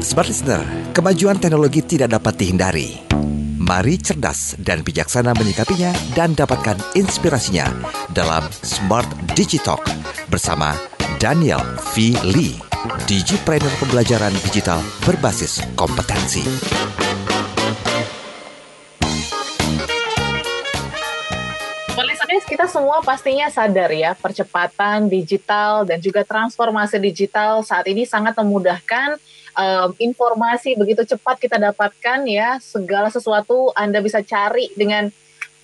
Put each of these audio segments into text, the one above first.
Smart Listener, kemajuan teknologi tidak dapat dihindari. Mari cerdas dan bijaksana menyikapinya dan dapatkan inspirasinya dalam Smart Digitalk bersama Daniel V. Lee, Digipreneur Pembelajaran Digital Berbasis Kompetensi. Kita semua pastinya sadar ya, percepatan digital dan juga transformasi digital saat ini sangat memudahkan um, informasi begitu cepat kita dapatkan ya segala sesuatu Anda bisa cari dengan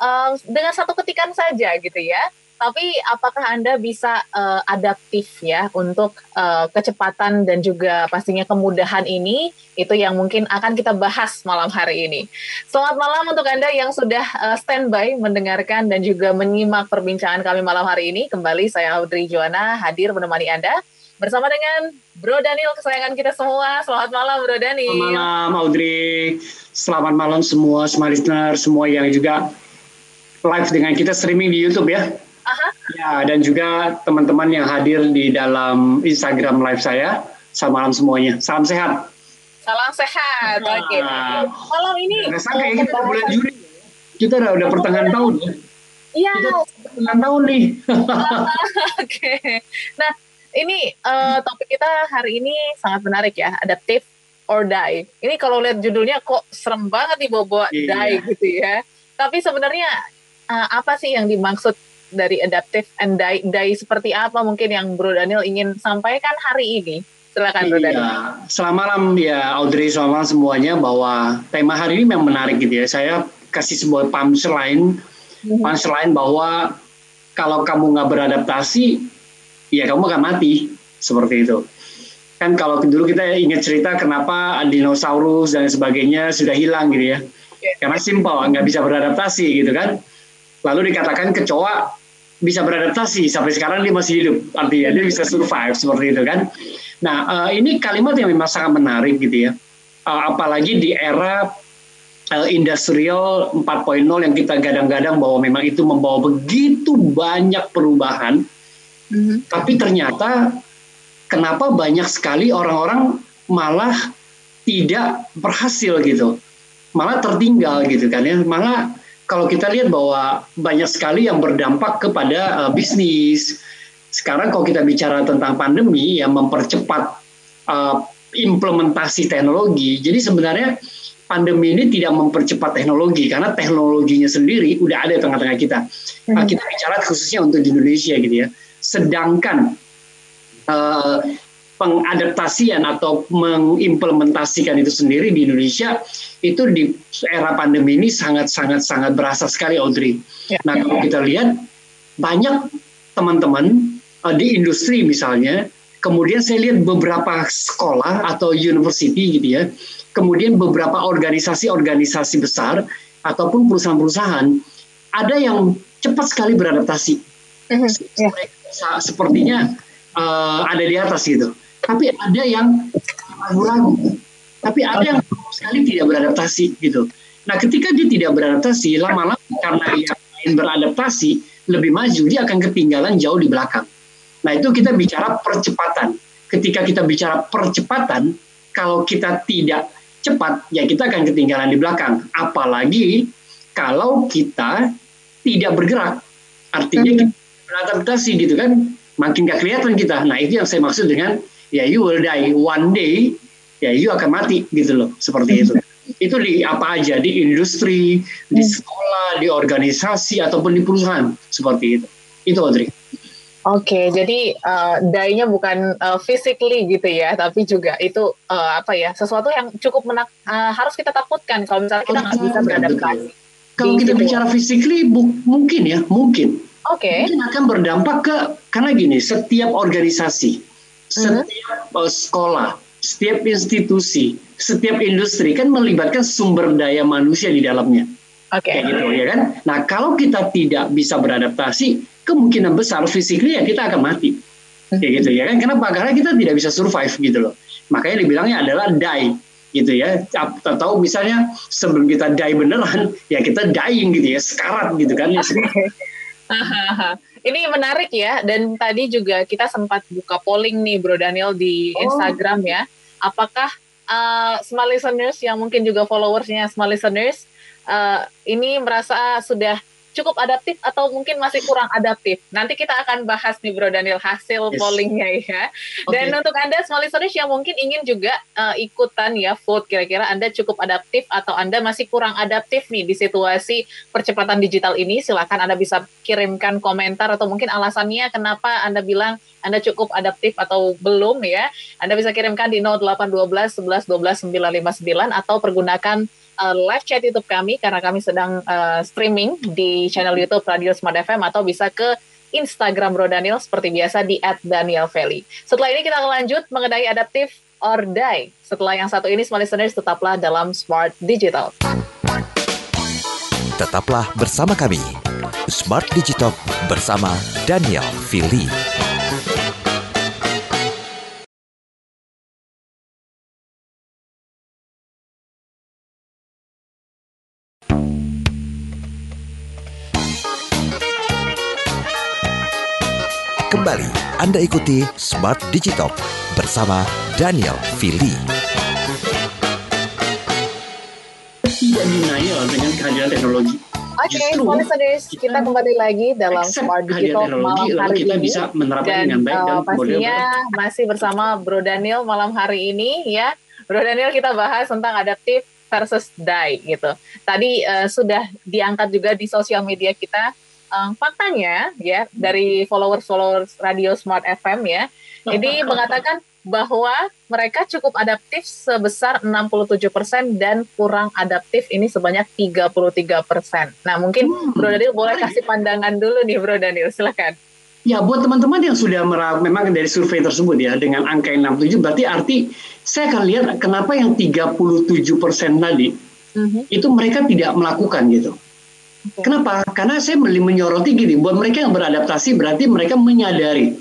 um, dengan satu ketikan saja gitu ya. Tapi apakah Anda bisa uh, adaptif ya untuk uh, kecepatan dan juga pastinya kemudahan ini? Itu yang mungkin akan kita bahas malam hari ini. Selamat malam untuk Anda yang sudah uh, standby mendengarkan dan juga menyimak perbincangan kami malam hari ini. Kembali saya Audrey Joana hadir menemani Anda bersama dengan Bro Daniel kesayangan kita semua. Selamat malam Bro Daniel. Selamat malam Audrey. Selamat malam semua semua listener, semua yang juga live dengan kita streaming di YouTube ya. Aha. Ya, dan juga teman-teman yang hadir di dalam Instagram live saya. Selamat malam semuanya. Salam sehat. Salam sehat. Nah, Oke. Malam ini ya kita bulan Juli. Kita udah, udah pertengahan tahun. ya. Iya. Kita pertengahan tahun nih. Oke. Nah, ini eh, topik kita hari ini sangat menarik ya, adaptive or die. Ini kalau lihat judulnya kok serem banget nih bawa Iya. die gitu ya. Tapi sebenarnya eh, apa sih yang dimaksud dari adaptive and die, die seperti apa mungkin yang Bro Daniel ingin sampaikan hari ini? Silakan Bro Daniel. Iya, selamat malam ya Audrey, selamat malam semuanya bahwa tema hari ini memang menarik gitu ya. Saya kasih sebuah punchline, Mhm. punchline bahwa kalau kamu nggak beradaptasi, ya kamu akan mati seperti itu. Kan kalau dulu kita ingat cerita kenapa dinosaurus dan sebagainya sudah hilang gitu ya. Iya. Karena simpel, nggak bisa beradaptasi gitu kan. Lalu dikatakan kecoa bisa beradaptasi sampai sekarang dia masih hidup artinya dia bisa survive seperti itu kan nah eh, ini kalimat yang memang sangat menarik gitu ya Eh, apalagi di era eh, industrial 4.0 yang kita gadang-gadang bahwa memang itu membawa begitu banyak perubahan Mhm. tapi ternyata kenapa banyak sekali orang-orang malah tidak berhasil gitu. Malah tertinggal gitu kan ya. Malah kalau kita lihat bahwa banyak sekali yang berdampak kepada uh, bisnis. Sekarang kalau kita bicara tentang pandemi yang mempercepat uh, implementasi teknologi jadi sebenarnya pandemi ini tidak mempercepat teknologi karena teknologinya sendiri udah ada di tengah-tengah kita. Nah, kita bicara khususnya untuk di Indonesia gitu ya sedangkan eh, pengadaptasian atau mengimplementasikan itu sendiri di Indonesia itu di era pandemi ini sangat sangat berasa sekali Audrey. Ya. Nah kalau kita lihat banyak teman-teman eh, di industri misalnya, kemudian saya lihat beberapa sekolah atau university gitu ya, kemudian beberapa organisasi-organisasi besar ataupun perusahaan-perusahahan ada yang cepat sekali beradaptasi. Sa- sepertinya eh, ada di atas gitu. Tapi ada yang ragu-ragu. Tapi ada yang sekali tidak beradaptasi gitu. Nah, ketika dia tidak beradaptasi, lama-lama karena dia ingin beradaptasi lebih maju, dia akan ketinggalan jauh di belakang. Nah, itu kita bicara percepatan. Ketika kita bicara percepatan, kalau kita tidak cepat, ya kita akan ketinggalan di belakang. Apalagi kalau kita tidak bergerak. Artinya kita beradaptasi gitu kan, makin gak kelihatan kita. Nah, itu yang saya maksud dengan ya you will die one day, ya you akan mati gitu loh, seperti itu. Itu di apa aja, di industri, di sekolah, di organisasi ataupun di perusahaan seperti itu. Itu Audrey. Oke, jadi uh, die-nya bukan uh, physically gitu ya, tapi juga itu uh, apa ya, sesuatu yang cukup menak uh, harus kita takutkan kalau misalnya kita nggak bisa beradaptasi. Kalau kita situ. bicara physically, bu- mungkin ya, mungkin. Oke, Mungkin akan berdampak ke, karena gini, setiap organisasi, setiap uh, sekolah, setiap institusi, setiap industri kan melibatkan sumber daya manusia di dalamnya. oke, kayak gitu ya kan. Nah kalau kita tidak bisa beradaptasi, kemungkinan besar physically ya kita akan mati, kayak gitu ya kan. Kenapa? Karena kita tidak bisa survive gitu loh. Makanya dibilangnya adalah die gitu ya. Atau misalnya sebelum kita die beneran, ya kita dying gitu ya, sekarat gitu kan. Ya. Ini menarik ya, dan tadi juga kita sempat buka polling nih Bro Daniel di Oh. Instagram ya. Apakah uh, smart listeners yang mungkin juga followersnya smart listeners uh, ini merasa sudah cukup adaptif atau mungkin masih kurang adaptif. Nanti kita akan bahas nih Bro Daniel hasil yes. pollingnya ya. Dan okay. untuk Anda small listeners yang mungkin ingin juga uh, ikutan ya vote kira-kira Anda cukup adaptif atau Anda masih kurang adaptif nih di situasi percepatan digital ini, silakan Anda bisa kirimkan komentar atau mungkin alasannya kenapa Anda bilang anda cukup adaptif atau belum ya, Anda bisa kirimkan di 0812 11 12 959 atau pergunakan uh, live chat YouTube kami karena kami sedang uh, streaming di channel YouTube Radio Smart FM atau bisa ke Instagram Bro Daniel seperti biasa di @danielvalley. Setelah ini kita akan lanjut mengenai adaptif or die. Setelah yang satu ini, smart listeners tetaplah dalam Smart Digital. Tetaplah bersama kami, Smart Digital bersama Daniel Fili. Kembali Anda ikuti Smart Digital bersama Daniel Fili. Tidak denial dengan kehadiran teknologi. Oke, okay, listeners, kita kembali lagi dalam Smart Digital malam hari kita ini. bisa menerapkan dan, dengan baik dan uh, pastinya masih bersama Bro Daniel malam hari ini ya. Bro Daniel kita bahas tentang adaptif versus die gitu. Tadi uh, sudah diangkat juga di sosial media kita um, faktanya ya dari followers-followers Radio Smart FM ya, ini mengatakan bahwa mereka cukup adaptif sebesar 67% dan kurang adaptif ini sebanyak 33%. Nah, mungkin hmm, Bro Daniel boleh kasih pandangan dulu nih Bro Daniel, silakan. Ya, buat teman-teman yang sudah merah, memang dari survei tersebut ya dengan angka yang 67 berarti arti saya akan lihat kenapa yang 37% tadi mm -hmm. itu mereka tidak melakukan gitu. Kenapa? Karena saya menyoroti gini, buat mereka yang beradaptasi berarti mereka menyadari.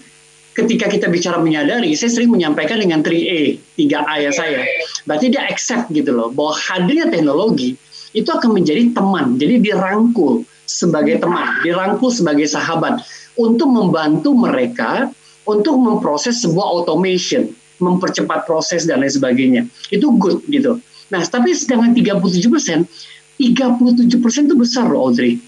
Ketika kita bicara menyadari, saya sering menyampaikan dengan 3A, 3A ya saya. Berarti dia accept gitu loh, bahwa hadirnya teknologi itu akan menjadi teman. Jadi dirangkul sebagai teman, dirangkul sebagai sahabat untuk membantu mereka untuk memproses sebuah automation, mempercepat proses dan lain sebagainya. Itu good gitu. Nah, tapi sedangkan 37 persen 37 persen itu besar loh Audrey.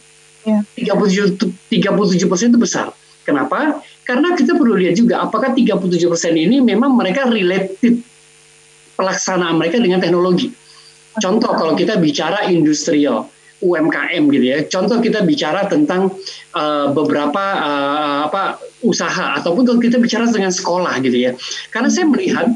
Ya. 37 37 persen itu besar. Kenapa? Karena kita perlu lihat juga apakah 37 persen ini memang mereka related pelaksanaan mereka dengan teknologi. Contoh kalau kita bicara industrial, UMKM gitu ya. Contoh kita bicara tentang uh, beberapa uh, apa usaha ataupun kalau kita bicara dengan sekolah gitu ya. Karena saya melihat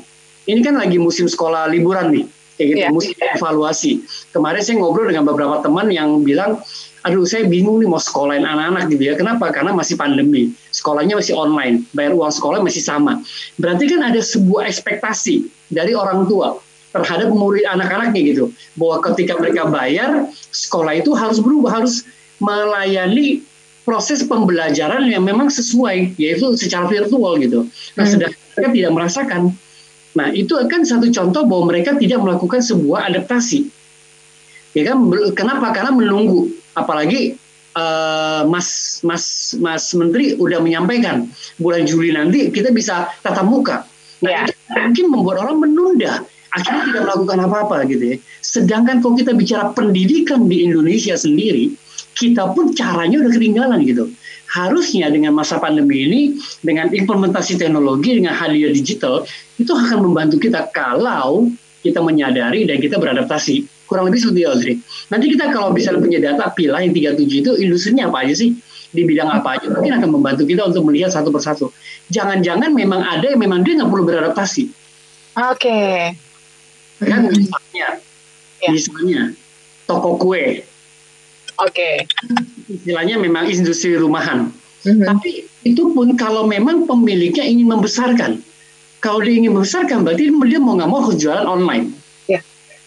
ini kan lagi musim sekolah liburan nih kayak gitu. Yeah. mesti evaluasi. Kemarin saya ngobrol dengan beberapa teman yang bilang aduh saya bingung nih mau sekolahin anak-anak gitu ya. Kenapa? Karena masih pandemi. Sekolahnya masih online. Bayar uang sekolah masih sama. Berarti kan ada sebuah ekspektasi dari orang tua terhadap murid anak-anaknya gitu. Bahwa ketika mereka bayar sekolah itu harus berubah harus melayani proses pembelajaran yang memang sesuai yaitu secara virtual gitu. Nah hmm. sedang mereka tidak merasakan Nah, itu kan satu contoh bahwa mereka tidak melakukan sebuah adaptasi. Ya kan? Kenapa? Karena menunggu. Apalagi uh, Mas Mas Mas Menteri udah menyampaikan bulan Juli nanti kita bisa tatap muka. Nah, ya. itu mungkin membuat orang menunda akhirnya tidak melakukan apa-apa gitu ya. Sedangkan kalau kita bicara pendidikan di Indonesia sendiri, kita pun caranya udah ketinggalan gitu harusnya dengan masa pandemi ini dengan implementasi teknologi dengan hadir digital itu akan membantu kita kalau kita menyadari dan kita beradaptasi kurang lebih seperti Audrey. Nanti kita kalau bisa punya data pilah yang 37 itu industrinya apa aja sih di bidang apa aja mungkin akan membantu kita untuk melihat satu persatu. Jangan-jangan memang ada yang memang dia nggak perlu beradaptasi. Oke. Okay. Kan misalnya, ya. misalnya toko kue Oke. Okay. Istilahnya memang industri rumahan. Mm-hmm. Tapi itu pun kalau memang pemiliknya ingin membesarkan. Kalau dia ingin membesarkan berarti dia mau nggak mau harus jualan online. Yeah.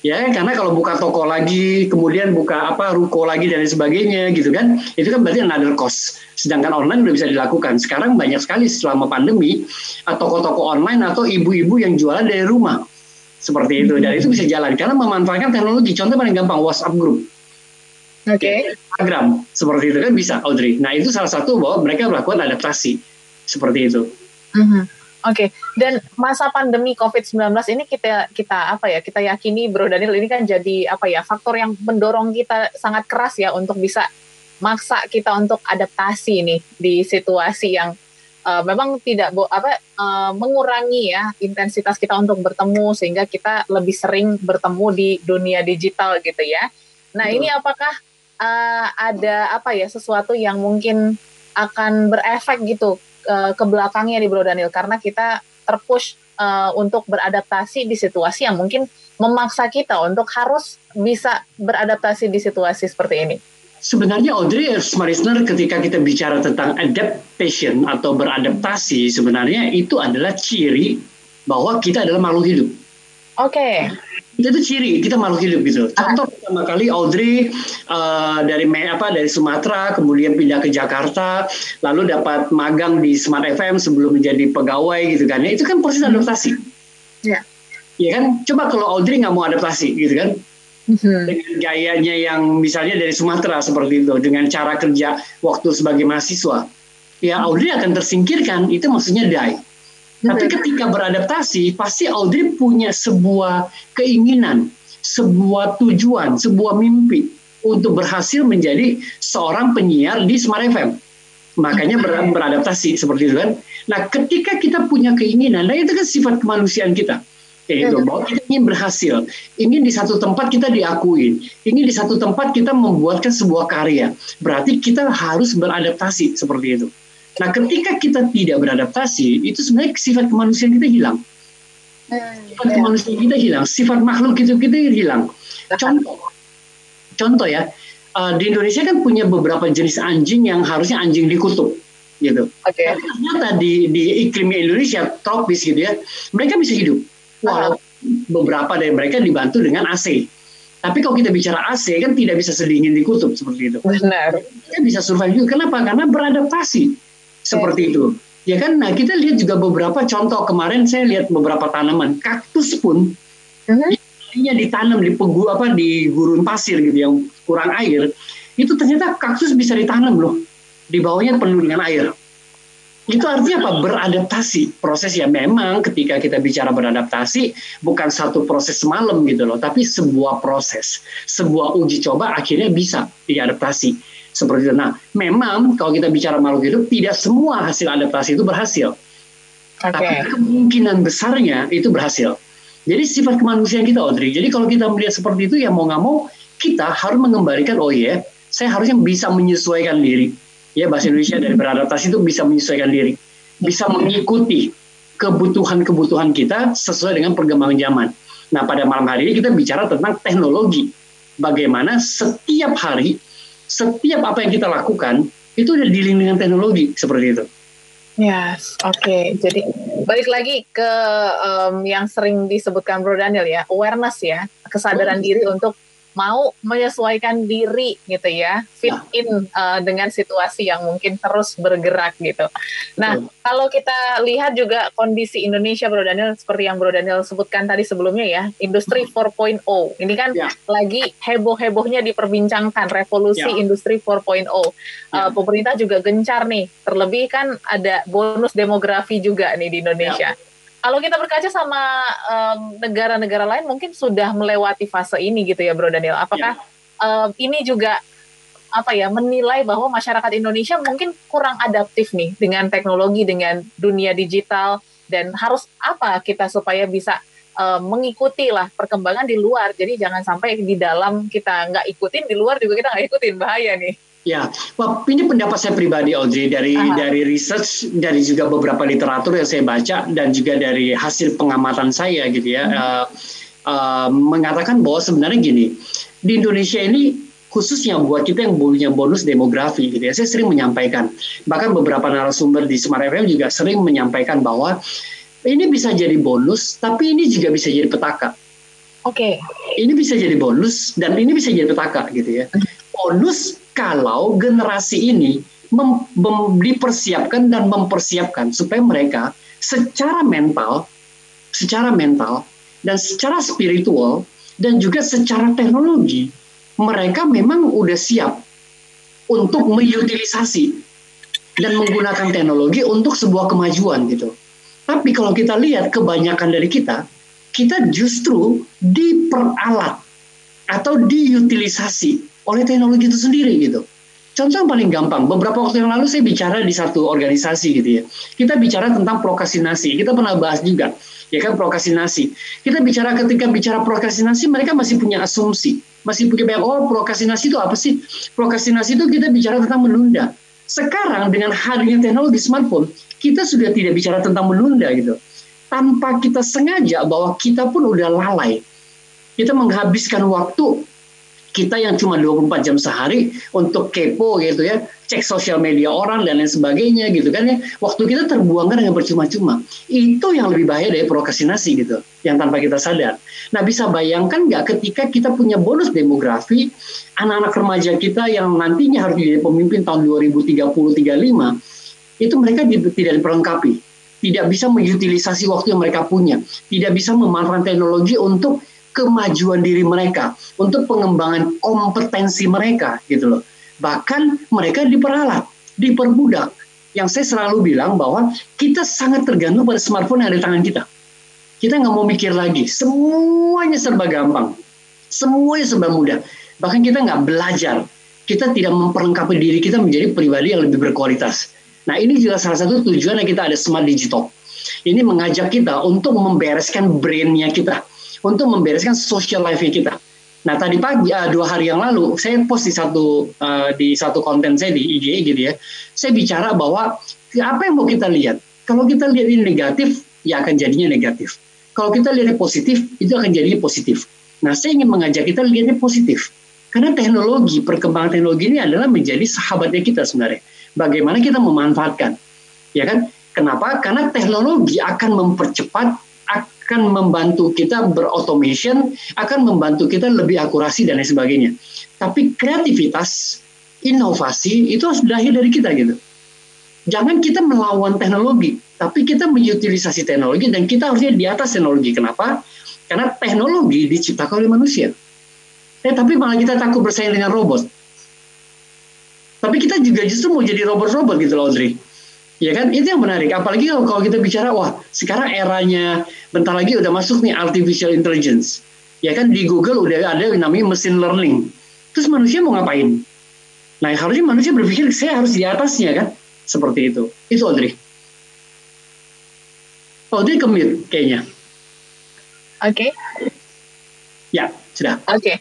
Ya, karena kalau buka toko lagi, kemudian buka apa ruko lagi dan sebagainya gitu kan, itu kan berarti another cost. Sedangkan online udah bisa dilakukan. Sekarang banyak sekali selama pandemi toko-toko online atau ibu-ibu yang jualan dari rumah seperti itu dan itu bisa jalan karena memanfaatkan teknologi. Contoh paling gampang WhatsApp group. Okay. Instagram seperti itu kan bisa Audrey. Nah itu salah satu bahwa mereka melakukan adaptasi seperti itu. Mm-hmm. Oke, okay. dan masa pandemi COVID-19 ini kita kita apa ya? Kita yakini Bro Daniel ini kan jadi apa ya? faktor yang mendorong kita sangat keras ya untuk bisa maksa kita untuk adaptasi nih di situasi yang uh, memang tidak apa uh, mengurangi ya intensitas kita untuk bertemu sehingga kita lebih sering bertemu di dunia digital gitu ya. Nah, Betul. ini apakah uh, ada apa ya sesuatu yang mungkin akan berefek gitu uh, ke belakangnya di Bro Daniel karena kita terpush uh, untuk beradaptasi di situasi yang mungkin memaksa kita untuk harus bisa beradaptasi di situasi seperti ini. Sebenarnya Audrey Marisner ketika kita bicara tentang adaptation atau beradaptasi sebenarnya itu adalah ciri bahwa kita adalah makhluk hidup. Oke. Okay itu ciri kita makhluk hidup gitu. Contoh pertama kali Audrey uh, dari apa dari Sumatera kemudian pindah ke Jakarta lalu dapat magang di Smart FM sebelum menjadi pegawai gitu kan. Ya, itu kan proses hmm. adaptasi. Ya. Ya kan. Coba kalau Audrey nggak mau adaptasi gitu kan. Hmm. Dengan gayanya yang misalnya dari Sumatera seperti itu dengan cara kerja waktu sebagai mahasiswa. Ya Audrey akan tersingkirkan itu maksudnya die tapi ketika beradaptasi, pasti Audrey punya sebuah keinginan, sebuah tujuan, sebuah mimpi untuk berhasil menjadi seorang penyiar di Smart FM. Makanya ber beradaptasi seperti itu kan. Nah, ketika kita punya keinginan, nah itu kan sifat kemanusiaan kita. Gitu, bahwa kita ingin berhasil, ingin di satu tempat kita diakuin, ingin di satu tempat kita membuatkan sebuah karya. Berarti kita harus beradaptasi seperti itu. Nah, ketika kita tidak beradaptasi, itu sebenarnya sifat kemanusiaan kita hilang. Sifat ya. kemanusiaan kita hilang, sifat makhluk itu kita hilang. Contoh, contoh ya, uh, di Indonesia kan punya beberapa jenis anjing yang harusnya anjing di kutub, gitu. Okay. Tapi ternyata di, di iklim Indonesia tropis gitu ya, mereka bisa hidup. Walau beberapa dari mereka dibantu dengan AC. Tapi kalau kita bicara AC kan tidak bisa sedingin di kutub seperti itu. Benar. Kita bisa survive juga. Kenapa? Karena beradaptasi seperti itu. Ya kan, nah kita lihat juga beberapa contoh. Kemarin saya lihat beberapa tanaman. Kaktus pun uh-huh. ditanam di pegu apa di gurun pasir gitu yang kurang air itu ternyata kaktus bisa ditanam loh. Di bawahnya penuh dengan air. Itu artinya apa? Beradaptasi. Proses ya memang ketika kita bicara beradaptasi bukan satu proses semalam gitu loh tapi sebuah proses. Sebuah uji coba akhirnya bisa diadaptasi seperti itu. Nah, memang kalau kita bicara makhluk hidup, tidak semua hasil adaptasi itu berhasil. Okay. Tapi kemungkinan besarnya itu berhasil. Jadi sifat kemanusiaan kita, Audrey. Jadi kalau kita melihat seperti itu, ya mau nggak mau kita harus mengembalikan, oh iya, yeah, saya harusnya bisa menyesuaikan diri. Ya bahasa Indonesia dari beradaptasi itu bisa menyesuaikan diri, bisa mengikuti kebutuhan-kebutuhan kita sesuai dengan perkembangan zaman. Nah pada malam hari ini kita bicara tentang teknologi. Bagaimana setiap hari setiap apa yang kita lakukan itu udah dealing dengan teknologi seperti itu. Yes, oke. Okay. Jadi balik lagi ke um, yang sering disebutkan Bro Daniel ya, awareness ya, kesadaran oh. diri untuk mau menyesuaikan diri gitu ya, fit ya. in uh, dengan situasi yang mungkin terus bergerak gitu. Nah, kalau kita lihat juga kondisi Indonesia Bro Daniel seperti yang Bro Daniel sebutkan tadi sebelumnya ya, industri 4.0. Hmm. Ini kan ya. lagi heboh-hebohnya diperbincangkan revolusi ya. industri 4.0. Ya. Uh, pemerintah juga gencar nih, terlebih kan ada bonus demografi juga nih di Indonesia. Ya kalau kita berkaca sama negara-negara um, lain mungkin sudah melewati fase ini gitu ya Bro Daniel. Apakah ya. um, ini juga apa ya menilai bahwa masyarakat Indonesia mungkin kurang adaptif nih dengan teknologi dengan dunia digital dan harus apa kita supaya bisa uh, mengikuti lah perkembangan di luar. Jadi jangan sampai di dalam kita nggak ikutin, di luar juga kita nggak ikutin bahaya nih. Ya, Wah, ini pendapat saya pribadi Audrey dari Aha. dari research dari juga beberapa literatur yang saya baca dan juga dari hasil pengamatan saya gitu ya hmm. uh, uh, mengatakan bahwa sebenarnya gini di Indonesia ini khususnya buat kita yang punya bonus demografi gitu ya saya sering menyampaikan bahkan beberapa narasumber di Smart FM juga sering menyampaikan bahwa ini bisa jadi bonus tapi ini juga bisa jadi petaka. Oke. Okay. Ini bisa jadi bonus dan ini bisa jadi petaka gitu ya. Hmm. Bonus kalau generasi ini mem, mem, dipersiapkan dan mempersiapkan supaya mereka secara mental, secara mental dan secara spiritual dan juga secara teknologi mereka memang udah siap untuk mengutilisasi dan menggunakan teknologi untuk sebuah kemajuan gitu. Tapi kalau kita lihat kebanyakan dari kita, kita justru diperalat atau diutilisasi oleh teknologi itu sendiri gitu. Contoh yang paling gampang, beberapa waktu yang lalu saya bicara di satu organisasi gitu ya. Kita bicara tentang prokrastinasi. Kita pernah bahas juga, ya kan prokrastinasi. Kita bicara ketika bicara prokrastinasi, mereka masih punya asumsi, masih punya banyak oh prokrastinasi itu apa sih? Prokrastinasi itu kita bicara tentang menunda. Sekarang dengan hadirnya teknologi smartphone, kita sudah tidak bicara tentang menunda gitu. Tanpa kita sengaja bahwa kita pun udah lalai. Kita menghabiskan waktu kita yang cuma 24 jam sehari untuk kepo gitu ya, cek sosial media orang dan lain sebagainya gitu kan ya. Waktu kita terbuangkan dengan percuma-cuma. Itu yang lebih bahaya dari prokrastinasi gitu, yang tanpa kita sadar. Nah bisa bayangkan nggak ketika kita punya bonus demografi, anak-anak remaja kita yang nantinya harus jadi pemimpin tahun 2030-35, itu mereka tidak diperlengkapi. Tidak bisa mengutilisasi waktu yang mereka punya. Tidak bisa memanfaatkan teknologi untuk kemajuan diri mereka, untuk pengembangan kompetensi mereka gitu loh. Bahkan mereka diperalat, diperbudak. Yang saya selalu bilang bahwa kita sangat tergantung pada smartphone yang ada di tangan kita. Kita nggak mau mikir lagi, semuanya serba gampang, semuanya serba mudah. Bahkan kita nggak belajar, kita tidak memperlengkapi diri kita menjadi pribadi yang lebih berkualitas. Nah ini juga salah satu tujuan yang kita ada Smart Digital. Ini mengajak kita untuk membereskan brainnya kita untuk membereskan social life kita. Nah tadi pagi uh, dua hari yang lalu saya post di satu uh, di satu konten saya di IG gitu ya. Saya bicara bahwa apa yang mau kita lihat. Kalau kita lihat ini negatif, ya akan jadinya negatif. Kalau kita lihat positif, itu akan jadi positif. Nah saya ingin mengajak kita lihatnya positif. Karena teknologi, perkembangan teknologi ini adalah menjadi sahabatnya kita sebenarnya. Bagaimana kita memanfaatkan, ya kan? Kenapa? Karena teknologi akan mempercepat akan membantu kita berautomation, akan membantu kita lebih akurasi dan lain sebagainya. Tapi kreativitas, inovasi itu harus lahir dari kita gitu. Jangan kita melawan teknologi, tapi kita mengutilisasi teknologi dan kita harusnya di atas teknologi. Kenapa? Karena teknologi diciptakan oleh manusia. Eh, tapi malah kita takut bersaing dengan robot. Tapi kita juga justru mau jadi robot-robot gitu loh, Audrey Ya kan, itu yang menarik. Apalagi kalau, kalau kita bicara, wah sekarang eranya bentar lagi udah masuk nih artificial intelligence. Ya kan di Google udah ada yang namanya machine learning. Terus manusia mau ngapain? Nah harusnya manusia berpikir saya harus di atasnya kan, seperti itu. Itu Audrey. Audrey kemit kayaknya. Oke. Okay. Ya, sudah. Oke. Okay.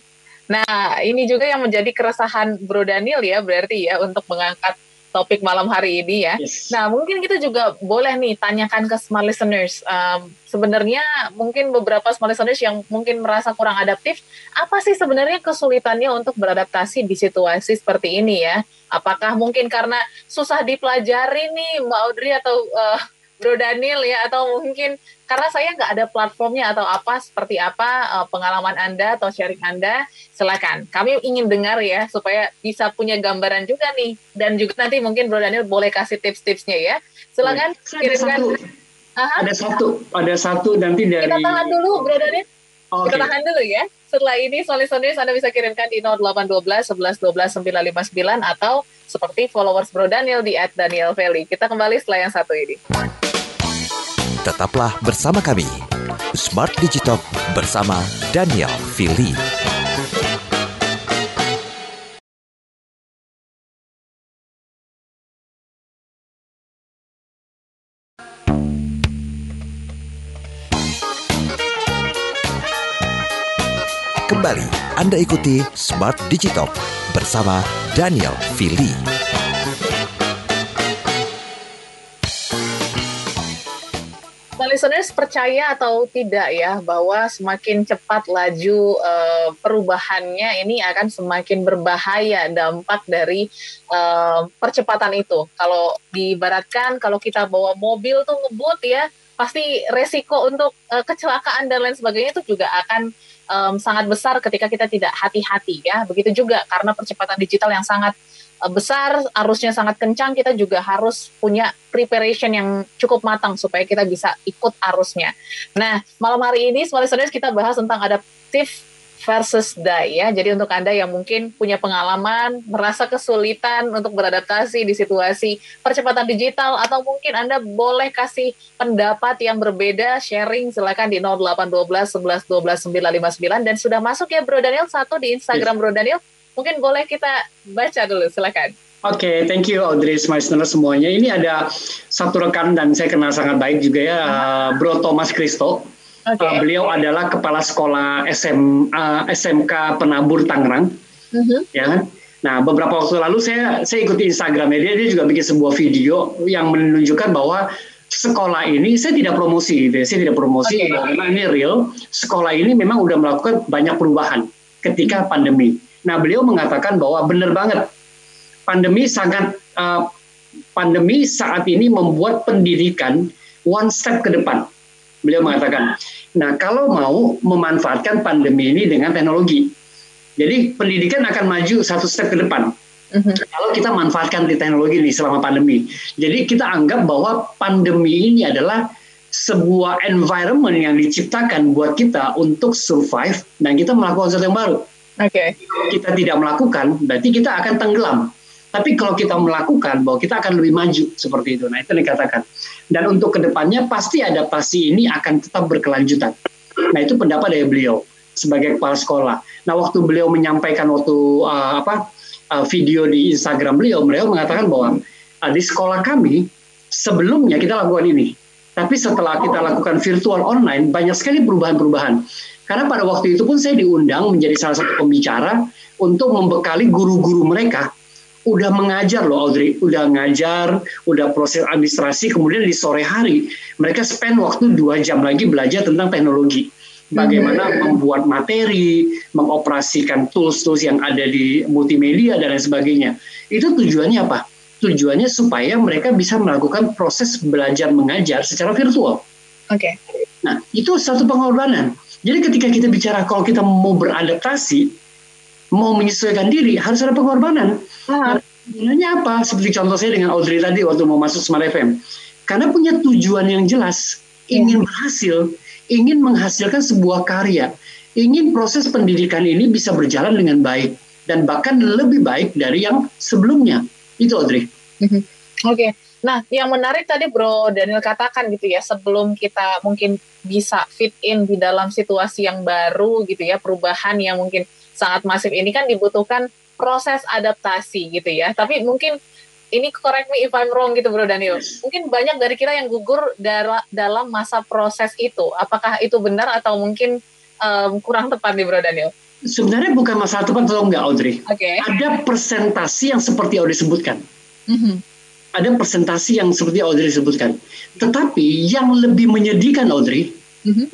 Nah, ini juga yang menjadi keresahan Bro Daniel ya, berarti ya untuk mengangkat topik malam hari ini ya. Yes. Nah, mungkin kita juga boleh nih tanyakan ke smart listeners. Um, sebenarnya mungkin beberapa smart listeners yang mungkin merasa kurang adaptif, apa sih sebenarnya kesulitannya untuk beradaptasi di situasi seperti ini ya? Apakah mungkin karena susah dipelajari nih Mbak Audrey atau uh, Bro Daniel ya atau mungkin karena saya nggak ada platformnya atau apa seperti apa uh, pengalaman Anda atau sharing Anda silakan. Kami ingin dengar ya supaya bisa punya gambaran juga nih. Dan juga nanti mungkin Bro Daniel boleh kasih tips-tipsnya ya. Silakan kirimkan. ada satu ada satu nanti dari kita tahan dulu Bro Daniel. Okay. kita tahan dulu ya setelah ini solis-solis Anda bisa kirimkan di 0812 11 12 959 atau seperti followers Bro Daniel di @daniel Valley. Kita kembali setelah yang satu ini. Tetaplah bersama kami. Smart Digital bersama Daniel Fili. Kembali Anda ikuti Smart Digital bersama Daniel Fili. listeners percaya atau tidak ya bahwa semakin cepat laju uh, perubahannya ini akan semakin berbahaya dampak dari uh, percepatan itu. Kalau diibaratkan kalau kita bawa mobil tuh ngebut ya pasti resiko untuk uh, kecelakaan dan lain sebagainya itu juga akan um, sangat besar ketika kita tidak hati-hati ya. Begitu juga karena percepatan digital yang sangat Eh, besar, arusnya sangat kencang, kita juga harus punya preparation yang cukup matang supaya kita bisa ikut arusnya. Nah, malam hari ini, semua listeners, kita bahas tentang adaptive versus die ya. Jadi untuk Anda yang mungkin punya pengalaman, merasa kesulitan untuk beradaptasi di situasi percepatan digital atau mungkin Anda boleh kasih pendapat yang berbeda, sharing silakan di 0812 11 12 959 dan sudah masuk ya Bro Daniel satu di Instagram yes. Bro Daniel. Mungkin boleh kita baca dulu silakan. Oke, okay, thank you Audrey Smaisner semuanya. Ini ada satu rekan dan saya kenal sangat baik juga ya, Bro Thomas Kristo. Okay. Uh, beliau adalah kepala sekolah SM, uh, SMK Penabur Tangerang. Uh-huh. Ya, nah beberapa waktu lalu saya saya ikuti Instagramnya dia, dia juga bikin sebuah video yang menunjukkan bahwa sekolah ini saya tidak promosi, gitu ya. saya tidak promosi okay. karena ini real. Sekolah ini memang udah melakukan banyak perubahan ketika pandemi. Nah beliau mengatakan bahwa benar banget pandemi sangat uh, pandemi saat ini membuat pendidikan one step ke depan. Beliau mengatakan, nah kalau mau memanfaatkan pandemi ini dengan teknologi, jadi pendidikan akan maju satu step ke depan. Mm-hmm. Kalau kita manfaatkan di teknologi ini selama pandemi, jadi kita anggap bahwa pandemi ini adalah sebuah environment yang diciptakan buat kita untuk survive dan kita melakukan sesuatu yang baru. Oke. Okay. Kita tidak melakukan, berarti kita akan tenggelam. Tapi kalau kita melakukan bahwa kita akan lebih maju seperti itu. Nah itu dikatakan. Dan untuk ke depannya pasti adaptasi ini akan tetap berkelanjutan. Nah itu pendapat dari beliau sebagai kepala sekolah. Nah waktu beliau menyampaikan waktu uh, apa uh, video di Instagram beliau, beliau mengatakan bahwa uh, di sekolah kami sebelumnya kita lakukan ini. Tapi setelah kita lakukan virtual online, banyak sekali perubahan-perubahan. Karena pada waktu itu pun saya diundang menjadi salah satu pembicara untuk membekali guru-guru mereka udah mengajar loh Audrey, udah ngajar, udah proses administrasi, kemudian di sore hari mereka spend waktu dua jam lagi belajar tentang teknologi. Bagaimana hmm. membuat materi, mengoperasikan tools-tools yang ada di multimedia dan lain sebagainya. Itu tujuannya apa? Tujuannya supaya mereka bisa melakukan proses belajar mengajar secara virtual. Oke. Okay. Nah, itu satu pengorbanan. Jadi ketika kita bicara kalau kita mau beradaptasi, mau menyesuaikan diri, harus ada pengorbanan. Nah, apa? Seperti contoh saya dengan Audrey tadi waktu mau masuk Smart FM. Karena punya tujuan yang jelas, ingin berhasil, ingin menghasilkan sebuah karya, ingin proses pendidikan ini bisa berjalan dengan baik dan bahkan lebih baik dari yang sebelumnya. Itu Audrey. Mhm. Oke. Okay. Nah, yang menarik tadi Bro Daniel katakan gitu ya, sebelum kita mungkin bisa fit in di dalam situasi yang baru gitu ya, perubahan yang mungkin sangat masif ini kan dibutuhkan proses adaptasi gitu ya. Tapi mungkin ini correct me if I'm wrong gitu Bro Daniel. Mungkin banyak dari kita yang gugur dalam masa proses itu. Apakah itu benar atau mungkin um, kurang tepat nih Bro Daniel? Sebenarnya bukan masalah tepat atau enggak Audrey. Okay. Ada presentasi yang seperti Audrey sebutkan. Mm-hmm. Ada presentasi yang seperti Audrey sebutkan. Tetapi yang lebih menyedihkan Audrey, mm-hmm.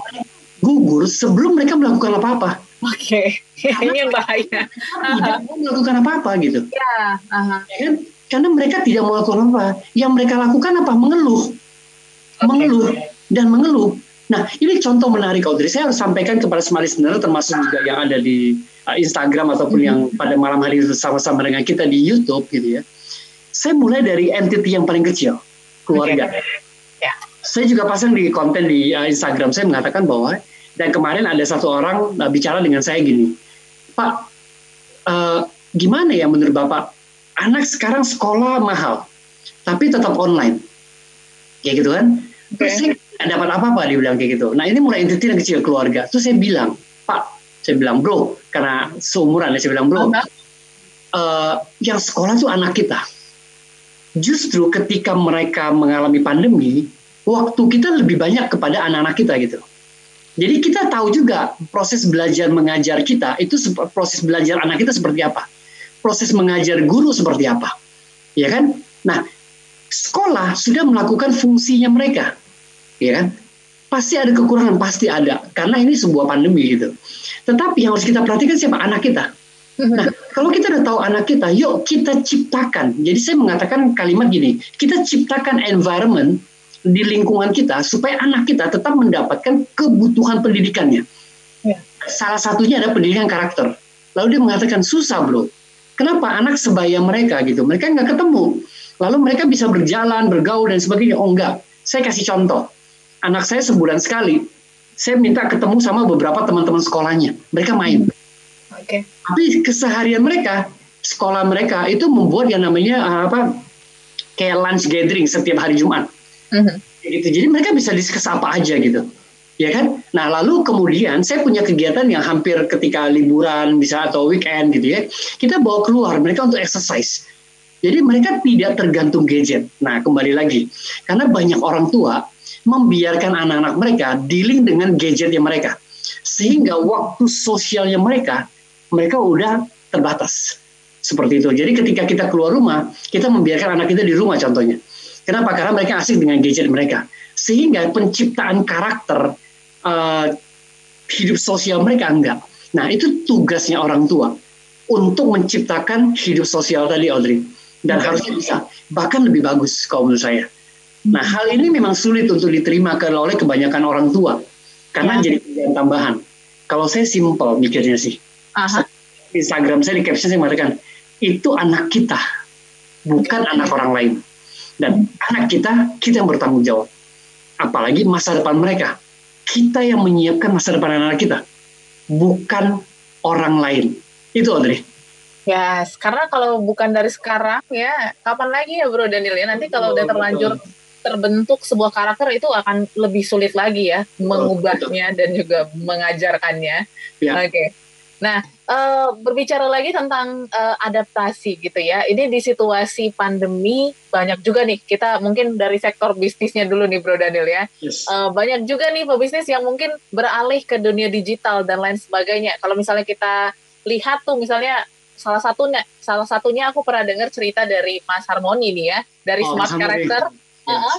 gugur sebelum mereka melakukan apa-apa. Oke, okay. ini yang bahaya. Tidak mau melakukan apa-apa gitu. Ya, uh-huh. ya kan? Karena mereka tidak mau melakukan apa. Yang mereka lakukan apa? Mengeluh, okay. mengeluh dan mengeluh. Nah, ini contoh menarik Audrey. Saya harus sampaikan kepada semua listener, termasuk juga yang ada di uh, Instagram ataupun yang mm-hmm. pada malam hari itu sama-sama dengan kita di YouTube gitu ya. Saya mulai dari entity yang paling kecil, keluarga. Okay. Yeah. Saya juga pasang di konten di uh, Instagram saya mengatakan bahwa dan kemarin ada satu orang uh, bicara dengan saya gini, Pak, uh, gimana ya menurut Bapak? Anak sekarang sekolah mahal, tapi tetap online. Kayak gitu kan? Terus saya dapat apa-apa, dia bilang kayak gitu. Nah ini mulai yang kecil keluarga. Terus saya bilang, Pak, saya bilang bro, karena seumuran ya saya bilang bro, uh, yang sekolah tuh anak kita. Justru ketika mereka mengalami pandemi, waktu kita lebih banyak kepada anak-anak kita gitu. Jadi kita tahu juga proses belajar mengajar kita itu proses belajar anak kita seperti apa. Proses mengajar guru seperti apa. Ya kan? Nah, sekolah sudah melakukan fungsinya mereka. Ya kan? Pasti ada kekurangan, pasti ada. Karena ini sebuah pandemi gitu. Tetapi yang harus kita perhatikan siapa? Anak kita. Nah, kalau kita udah tahu anak kita, yuk kita ciptakan. Jadi saya mengatakan kalimat gini, kita ciptakan environment di lingkungan kita supaya anak kita tetap mendapatkan kebutuhan pendidikannya. Ya. Salah satunya ada pendidikan karakter. Lalu dia mengatakan susah bro. Kenapa anak sebaya mereka gitu? Mereka nggak ketemu. Lalu mereka bisa berjalan, bergaul dan sebagainya. Oh enggak. Saya kasih contoh. Anak saya sebulan sekali. Saya minta ketemu sama beberapa teman-teman sekolahnya. Mereka main. Oke. Okay. Tapi keseharian mereka, sekolah mereka itu membuat yang namanya uh, apa? Kayak lunch gathering setiap hari Jumat. Mm-hmm. Gitu. Jadi mereka bisa diskus apa aja gitu ya kan? Nah lalu kemudian saya punya kegiatan yang hampir ketika liburan bisa atau weekend gitu ya, kita bawa keluar mereka untuk exercise. Jadi mereka tidak tergantung gadget. Nah kembali lagi, karena banyak orang tua membiarkan anak-anak mereka dealing dengan gadgetnya mereka, sehingga waktu sosialnya mereka mereka udah terbatas seperti itu. Jadi ketika kita keluar rumah, kita membiarkan anak kita di rumah contohnya. Kenapa? Karena mereka asik dengan gadget mereka. Sehingga penciptaan karakter uh, hidup sosial mereka enggak. Nah itu tugasnya orang tua untuk menciptakan hidup sosial tadi Audrey dan okay. harusnya bisa bahkan lebih bagus kalau menurut saya. Nah hal ini memang sulit untuk diterima oleh kebanyakan orang tua karena ya. jadi pilihan tambahan. Kalau saya simpel mikirnya sih. Aha. Instagram saya di caption saya mengatakan itu anak kita bukan anak orang lain dan anak kita kita yang bertanggung jawab apalagi masa depan mereka kita yang menyiapkan masa depan anak kita, bukan orang lain. Itu Audrey. Ya, yes, karena kalau bukan dari sekarang ya, kapan lagi ya Bro Daniel ya? Nanti kalau udah terlanjur terbentuk sebuah karakter itu akan lebih sulit lagi ya mengubahnya dan juga mengajarkannya. Ya. Oke. Okay. Nah, uh, berbicara lagi tentang uh, adaptasi gitu ya. Ini di situasi pandemi banyak juga nih kita mungkin dari sektor bisnisnya dulu nih Bro Daniel ya. Yes. Uh, banyak juga nih pebisnis yang mungkin beralih ke dunia digital dan lain sebagainya. Kalau misalnya kita lihat tuh misalnya salah satunya salah satunya aku pernah dengar cerita dari Mas Harmoni nih ya dari oh, Smart Character. Yes. Uh,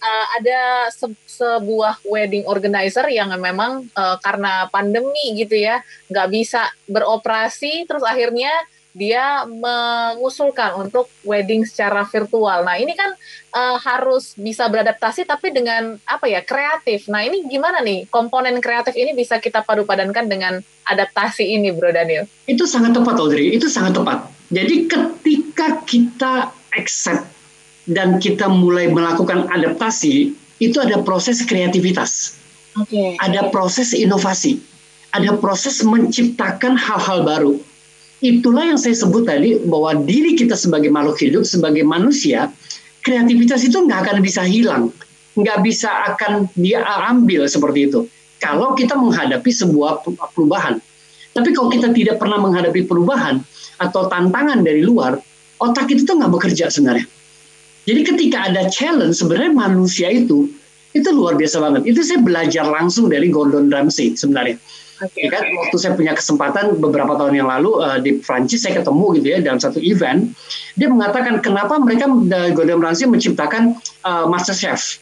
uh, ada se sebuah wedding organizer yang memang uh, karena pandemi gitu ya nggak bisa beroperasi terus akhirnya dia mengusulkan untuk wedding secara virtual. Nah ini kan uh, harus bisa beradaptasi tapi dengan apa ya kreatif. Nah ini gimana nih komponen kreatif ini bisa kita padu padankan dengan adaptasi ini, Bro Daniel? Itu sangat tepat, Audrey. Itu sangat tepat. Jadi ketika kita accept dan kita mulai melakukan adaptasi, itu ada proses kreativitas. Okay. Ada proses inovasi. Ada proses menciptakan hal-hal baru. Itulah yang saya sebut tadi bahwa diri kita sebagai makhluk hidup, sebagai manusia, kreativitas itu nggak akan bisa hilang, nggak bisa akan dia ambil seperti itu. Kalau kita menghadapi sebuah perubahan, tapi kalau kita tidak pernah menghadapi perubahan atau tantangan dari luar, otak itu tuh nggak bekerja sebenarnya jadi ketika ada challenge sebenarnya manusia itu itu luar biasa banget. Itu saya belajar langsung dari Gordon Ramsay sebenarnya. Okay. Ya kan waktu saya punya kesempatan beberapa tahun yang lalu uh, di Prancis saya ketemu gitu ya dalam satu event dia mengatakan kenapa mereka Gordon Ramsay menciptakan uh, Master Chef.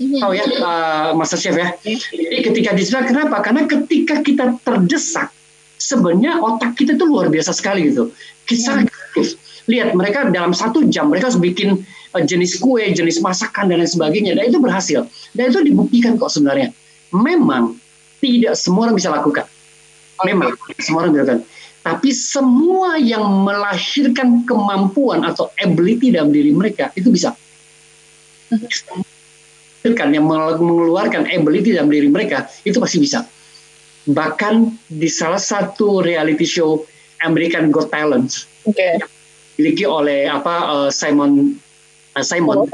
Mm-hmm. Tahu ya uh, Master Chef ya. Jadi ketika diciptakan kenapa? Karena ketika kita terdesak sebenarnya otak kita itu luar biasa sekali gitu. Kita yeah. lihat mereka dalam satu jam mereka harus bikin jenis kue, jenis masakan dan lain sebagainya. Dan itu berhasil. Dan itu dibuktikan kok sebenarnya. Memang tidak semua orang bisa lakukan. Memang semua orang bisa lakukan. Tapi semua yang melahirkan kemampuan atau ability dalam diri mereka itu bisa. Yang mengeluarkan ability dalam diri mereka itu pasti bisa. Bahkan di salah satu reality show American Got Talent okay. yang dimiliki oleh apa uh, Simon Simon.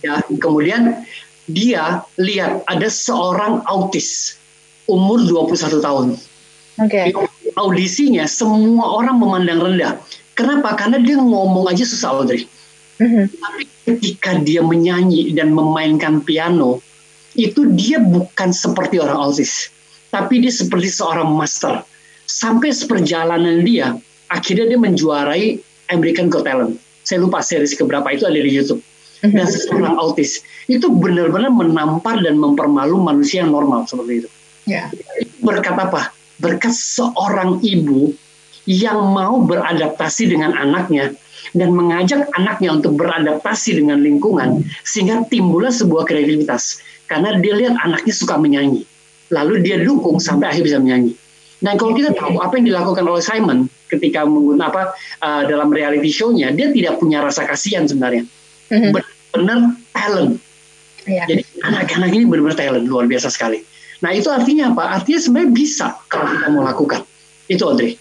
Ya, kemudian dia lihat ada seorang autis umur 21 tahun. Oke. Okay. Audisinya semua orang memandang rendah. Kenapa? Karena dia ngomong aja susah Audrey. Mm-hmm. Tapi ketika dia menyanyi dan memainkan piano, itu dia bukan seperti orang autis, tapi dia seperti seorang master. Sampai seperjalanan dia, akhirnya dia menjuarai American Got Talent saya lupa series keberapa itu ada di YouTube dan seorang autis itu benar-benar menampar dan mempermalu manusia yang normal seperti itu. Yeah. Berkat apa? Berkat seorang ibu yang mau beradaptasi dengan anaknya dan mengajak anaknya untuk beradaptasi dengan lingkungan sehingga timbullah sebuah kreativitas karena dia lihat anaknya suka menyanyi lalu dia dukung sampai akhir bisa menyanyi. Dan kalau kita tahu apa yang dilakukan oleh Simon ketika menggunakan apa uh, dalam reality show-nya, dia tidak punya rasa kasihan sebenarnya. Mm-hmm. Benar talent. Yeah. Jadi anak-anak ini benar-benar talent luar biasa sekali. Nah itu artinya apa? Artinya sebenarnya bisa kalau kita mau lakukan. Itu Audrey.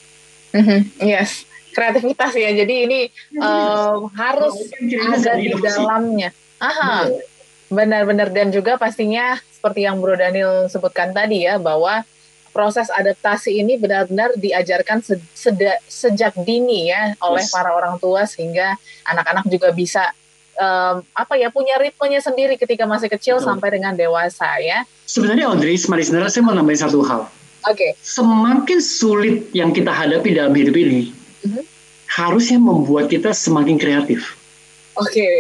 Mm-hmm. Yes, kreativitas ya. Jadi ini uh, harus ada di dalamnya. Aha, benar-benar dan juga pastinya seperti yang Bro Daniel sebutkan tadi ya bahwa proses adaptasi ini benar-benar diajarkan sejak, sejak dini ya oleh yes. para orang tua sehingga anak-anak juga bisa um, apa ya punya ritmenya sendiri ketika masih kecil Betul. sampai dengan dewasa ya. Sebenarnya Audrey, Maris saya mau nambahin satu hal. Oke. Okay. Semakin sulit yang kita hadapi dalam hidup ini, uh-huh. harusnya membuat kita semakin kreatif. Oke. Okay.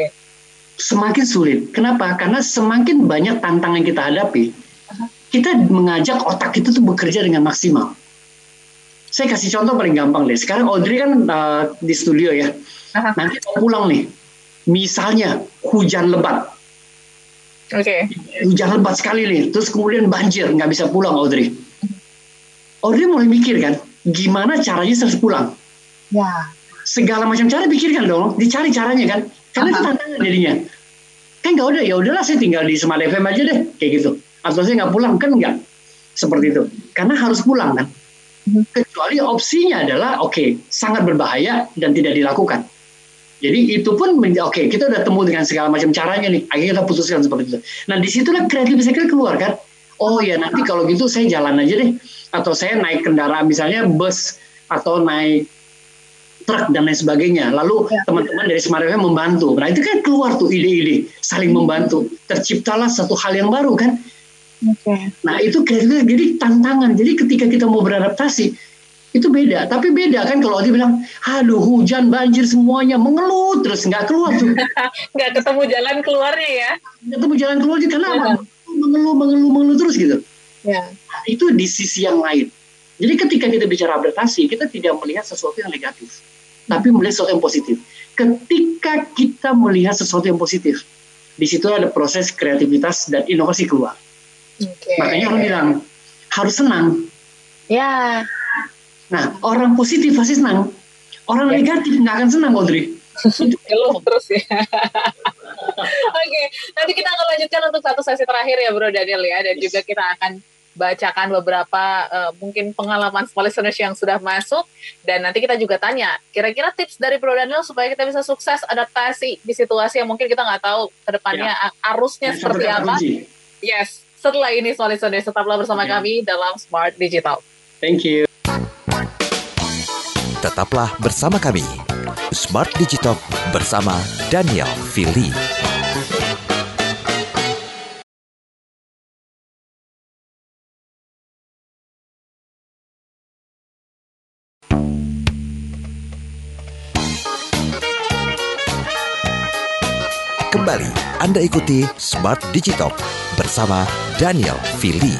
Semakin sulit. Kenapa? Karena semakin banyak tantangan yang kita hadapi. Kita mengajak otak kita tuh bekerja dengan maksimal. Saya kasih contoh paling gampang deh. Sekarang Audrey kan uh, di studio ya. Nanti mau pulang nih Misalnya hujan lebat. Oke. Okay. Hujan lebat sekali nih, terus kemudian banjir, nggak bisa pulang Audrey. Audrey mulai mikir kan, gimana caranya saya pulang? Ya. Segala macam cara pikirkan dong, dicari caranya kan. Karena itu tantangan jadinya. Kan nggak udah, ya udahlah saya tinggal di Smart FM aja deh, kayak gitu. Atau saya nggak pulang kan nggak, seperti itu. Karena harus pulang kan. Mhm. Kecuali opsinya adalah, oke, okay, sangat berbahaya dan tidak dilakukan. Jadi itu pun oke okay, kita udah temu dengan segala macam caranya nih. Akhirnya kita putuskan seperti itu. Nah di situlah kreatif saya keluar kan. Oh ya nanti kalau gitu saya jalan aja deh. Atau saya naik kendaraan misalnya bus atau naik truk dan lain sebagainya. Lalu ya. teman-teman dari Smart membantu. Nah itu kan keluar tuh ide-ide saling membantu. Terciptalah satu hal yang baru kan. Okay. Nah itu jadi tantangan. Jadi ketika kita mau beradaptasi itu beda. Tapi beda kan kalau dia bilang, aduh hujan, banjir semuanya, mengeluh terus nggak keluar tuh. nggak ketemu jalan keluarnya ya. Nggak ketemu jalan keluarnya karena ya. mengeluh, mengeluh, mengeluh terus gitu. Ya. Nah, itu di sisi yang lain. Jadi ketika kita bicara adaptasi, kita tidak melihat sesuatu yang negatif, tapi melihat sesuatu yang positif. Ketika kita melihat sesuatu yang positif, di situ ada proses kreativitas dan inovasi keluar. Okay. Makanya orang bilang harus senang. Ya. Nah, orang positif pasti senang. Orang ya. negatif nggak akan senang, Audrey. Keluh terus ya. Oke, nanti kita akan lanjutkan untuk satu sesi terakhir ya Bro Daniel ya. Dan yes. juga kita akan bacakan beberapa uh, mungkin pengalaman listeners yang sudah masuk dan nanti kita juga tanya kira-kira tips dari Bro Daniel supaya kita bisa sukses adaptasi di situasi yang mungkin kita nggak tahu ke depannya ya. arusnya ya, seperti apa. Yes, setelah ini listeners tetaplah bersama ya. kami dalam Smart Digital. Thank you. Tetaplah bersama kami. Smart Digital bersama Daniel Fili. Kembali Anda ikuti Smart Digital bersama Daniel Fili.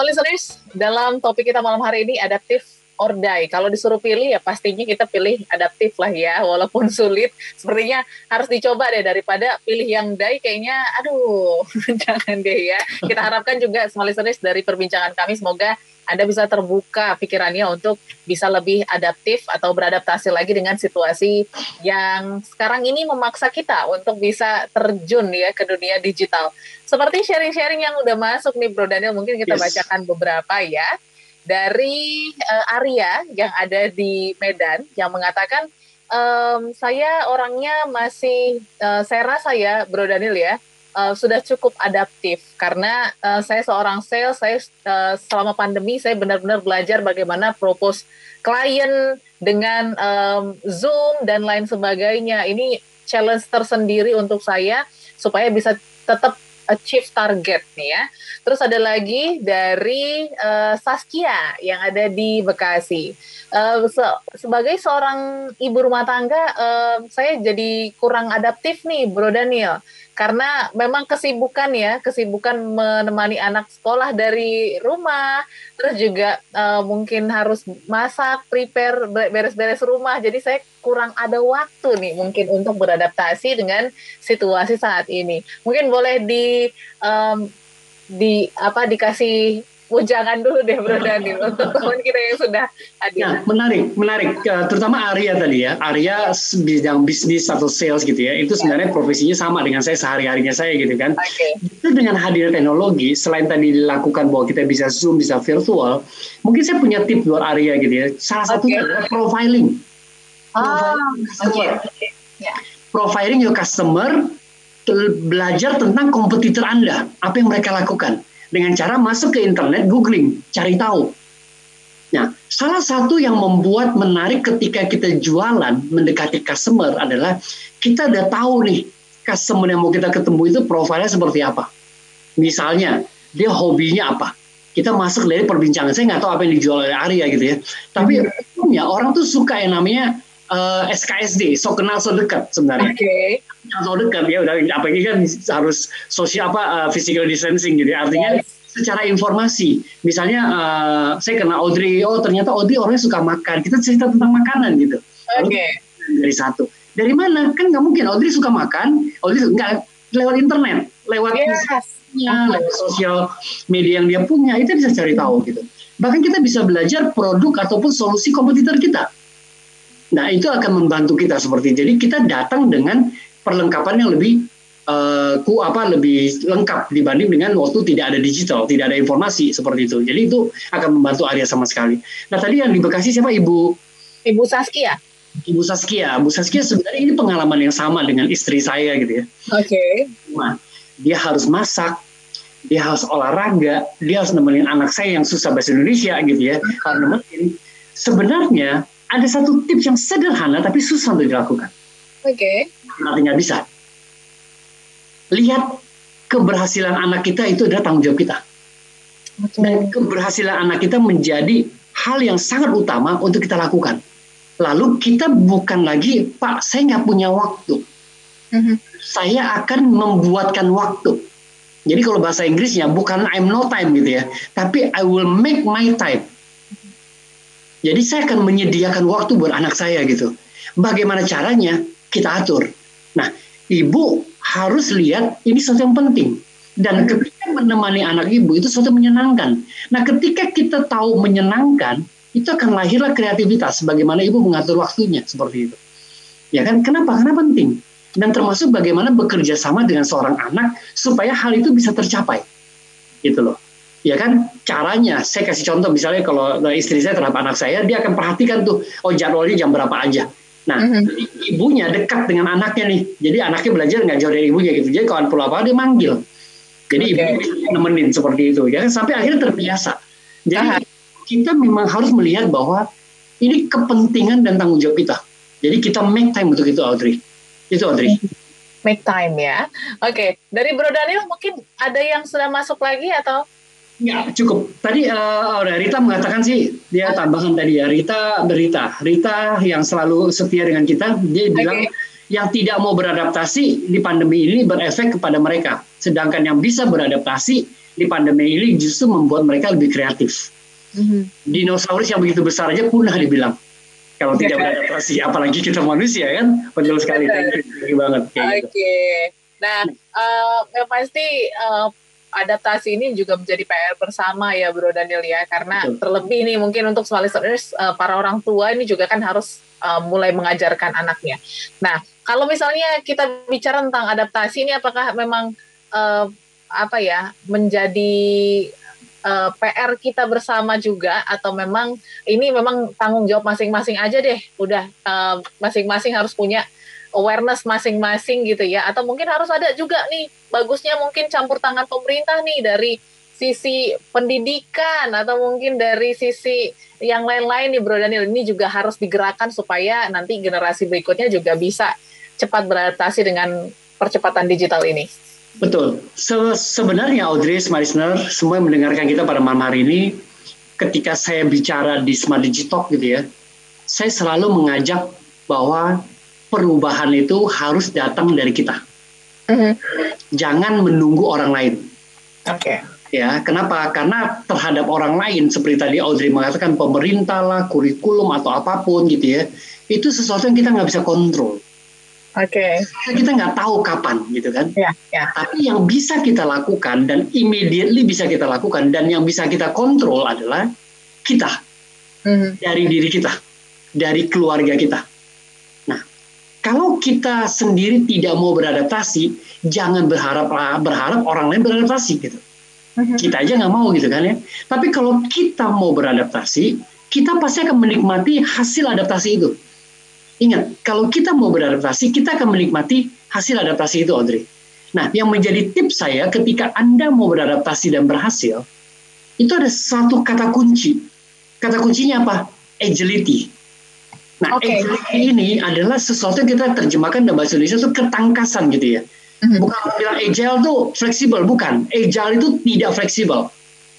listeners, dalam topik kita malam hari ini adaptif or die. Kalau disuruh pilih ya pastinya kita pilih adaptif lah ya, walaupun sulit. Sepertinya harus dicoba deh daripada pilih yang die kayaknya aduh, jangan deh ya. Kita harapkan juga semua listeners dari perbincangan kami semoga anda bisa terbuka pikirannya untuk bisa lebih adaptif atau beradaptasi lagi dengan situasi yang sekarang ini memaksa kita untuk bisa terjun ya ke dunia digital. Seperti sharing-sharing yang udah masuk nih Bro Daniel, mungkin kita yes. bacakan beberapa ya. Dari uh, Arya yang ada di Medan yang mengatakan um, saya orangnya masih uh, saya rasa ya Bro Daniel ya uh, sudah cukup adaptif karena uh, saya seorang sales saya uh, selama pandemi saya benar-benar belajar bagaimana propose klien dengan um, Zoom dan lain sebagainya ini challenge tersendiri untuk saya supaya bisa tetap achieve target nih ya. Terus ada lagi dari uh, Saskia yang ada di Bekasi. Uh, se sebagai seorang ibu rumah tangga, uh, saya jadi kurang adaptif nih, Bro Daniel karena memang kesibukan ya kesibukan menemani anak sekolah dari rumah terus juga uh, mungkin harus masak prepare beres-beres rumah. Jadi saya kurang ada waktu nih mungkin untuk beradaptasi dengan situasi saat ini. Mungkin boleh di um, di apa dikasih jangan dulu deh Bro Daniel untuk teman kita yang sudah hadir. Nah, menarik, menarik. Terutama Arya tadi ya. Arya bidang bisnis atau sales gitu ya. Itu sebenarnya profesinya sama dengan saya sehari-harinya saya gitu kan. Okay. Itu dengan hadir teknologi, selain tadi dilakukan bahwa kita bisa Zoom, bisa virtual, mungkin saya punya tip buat Arya gitu ya. Salah satunya okay. adalah profiling. Profiling oh, okay. okay. Yeah. Profiling your customer, belajar tentang kompetitor Anda, apa yang mereka lakukan dengan cara masuk ke internet, googling, cari tahu. Nah, salah satu yang membuat menarik ketika kita jualan mendekati customer adalah kita udah tahu nih customer yang mau kita ketemu itu profilnya seperti apa. Misalnya, dia hobinya apa. Kita masuk dari perbincangan. Saya nggak tahu apa yang dijual oleh Arya gitu ya. Tapi umumnya orang tuh suka yang namanya uh, eh, SKSD, so kenal so dekat sebenarnya. Oke. Okay. So dekat ya udah apa ini kan harus sosial apa uh, physical distancing gitu. Ya. Artinya yes. secara informasi, misalnya uh, saya kenal Audrey, oh ternyata Audrey orangnya suka makan. Kita cerita tentang makanan gitu. Oke. Okay. Dari satu. Dari mana? Kan nggak mungkin Audrey suka makan, Audrey nggak lewat internet, lewat yes. Ya, lewat sosial media yang dia punya itu bisa cari tahu gitu. Bahkan kita bisa belajar produk ataupun solusi kompetitor kita Nah itu akan membantu kita seperti jadi kita datang dengan perlengkapan yang lebih uh, ku apa lebih lengkap dibanding dengan waktu tidak ada digital, tidak ada informasi seperti itu. Jadi itu akan membantu Arya sama sekali. Nah tadi yang di Bekasi siapa Ibu? Ibu Saskia. Ibu Saskia, Ibu Saskia sebenarnya ini pengalaman yang sama dengan istri saya gitu ya. Oke. Okay. Nah, dia harus masak, dia harus olahraga, dia harus nemenin anak saya yang susah bahasa Indonesia gitu ya. Karena mungkin sebenarnya ada satu tips yang sederhana tapi susah untuk dilakukan. Oke. Okay. Artinya bisa. Lihat keberhasilan anak kita itu adalah tanggung jawab kita. Okay. Dan keberhasilan anak kita menjadi hal yang sangat utama untuk kita lakukan. Lalu kita bukan lagi, Pak, saya nggak punya waktu. Mm-hmm. Saya akan membuatkan waktu. Jadi kalau bahasa Inggrisnya bukan I'm no time gitu ya, tapi I will make my time. Jadi saya akan menyediakan waktu buat anak saya gitu. Bagaimana caranya? Kita atur. Nah, ibu harus lihat ini sesuatu yang penting. Dan ketika menemani anak ibu itu sesuatu menyenangkan. Nah, ketika kita tahu menyenangkan, itu akan lahirlah kreativitas. Bagaimana ibu mengatur waktunya seperti itu. Ya kan? Kenapa? Karena penting. Dan termasuk bagaimana bekerja sama dengan seorang anak supaya hal itu bisa tercapai. Gitu loh ya kan caranya saya kasih contoh misalnya kalau istri saya terhadap anak saya dia akan perhatikan tuh oh jadwalnya jam berapa aja nah mm-hmm. ibunya dekat dengan anaknya nih jadi anaknya belajar nggak jauh dari ibunya gitu jadi kalau perlu apa dia manggil jadi okay. ibu nemenin seperti itu ya kan? sampai akhirnya terbiasa jadi Aha. kita memang harus melihat bahwa ini kepentingan dan tanggung jawab kita jadi kita make time untuk itu Audrey itu Audrey make time ya oke okay. dari Bro Daniel mungkin ada yang sudah masuk lagi atau Ya cukup. Tadi uh, Rita mengatakan sih dia tambahan tadi ya Rita berita Rita yang selalu setia dengan kita dia bilang yang tidak mau beradaptasi di pandemi ini berefek kepada mereka. Sedangkan yang bisa beradaptasi di pandemi ini justru membuat mereka lebih kreatif. Mm-hmm. Dinosaurus yang begitu besar aja punah dibilang kalau tidak beradaptasi, apalagi kita manusia kan. Betul sekali. Thank you, thank you banget. Oke. Okay. Nah, uh, yang pasti uh, adaptasi ini juga menjadi PR bersama ya Bro Daniel ya karena Betul. terlebih nih mungkin untuk small listeners uh, para orang tua ini juga kan harus uh, mulai mengajarkan anaknya. Nah, kalau misalnya kita bicara tentang adaptasi ini apakah memang uh, apa ya menjadi uh, PR kita bersama juga atau memang ini memang tanggung jawab masing-masing aja deh udah masing-masing uh, harus punya awareness masing-masing gitu ya atau mungkin harus ada juga nih bagusnya mungkin campur tangan pemerintah nih dari sisi pendidikan atau mungkin dari sisi yang lain-lain nih Bro Daniel ini juga harus digerakkan supaya nanti generasi berikutnya juga bisa cepat beradaptasi dengan percepatan digital ini. Betul. Se sebenarnya Audrey, Marisner, semua yang mendengarkan kita pada malam hari ini, ketika saya bicara di Smart Digital gitu ya, saya selalu mengajak bahwa perubahan itu harus datang dari kita. Mm-hmm. Jangan menunggu orang lain. Oke. Okay. Ya, kenapa? Karena terhadap orang lain seperti tadi Audrey mengatakan pemerintah lah, kurikulum atau apa pun gitu ya, itu sesuatu yang kita nggak bisa kontrol. Oke. Okay. Kita nggak tahu kapan gitu kan. Ya, ya. Tapi yang bisa kita lakukan dan immediately bisa kita lakukan dan yang bisa kita kontrol adalah kita mm-hmm. dari diri kita, dari keluarga kita. Kalau kita sendiri tidak mau beradaptasi, jangan berharap berharap orang lain beradaptasi gitu. Mm-hmm. Kita aja nggak mau gitu kan ya. Tapi kalau kita mau beradaptasi, kita pasti akan menikmati hasil adaptasi itu Ingat, kalau kita mau beradaptasi, kita akan menikmati hasil adaptasi itu, Audrey. Nah, yang menjadi tips saya ketika Anda mau beradaptasi dan berhasil, itu ada satu kata kunci. Kata kuncinya apa? Agility. Nah, okay. agility ini adalah sesuatu yang kita terjemahkan dalam bahasa Indonesia itu ketangkasan gitu ya. Mm-hmm. Bukan bilang agile itu fleksibel, bukan. Agile itu tidak fleksibel.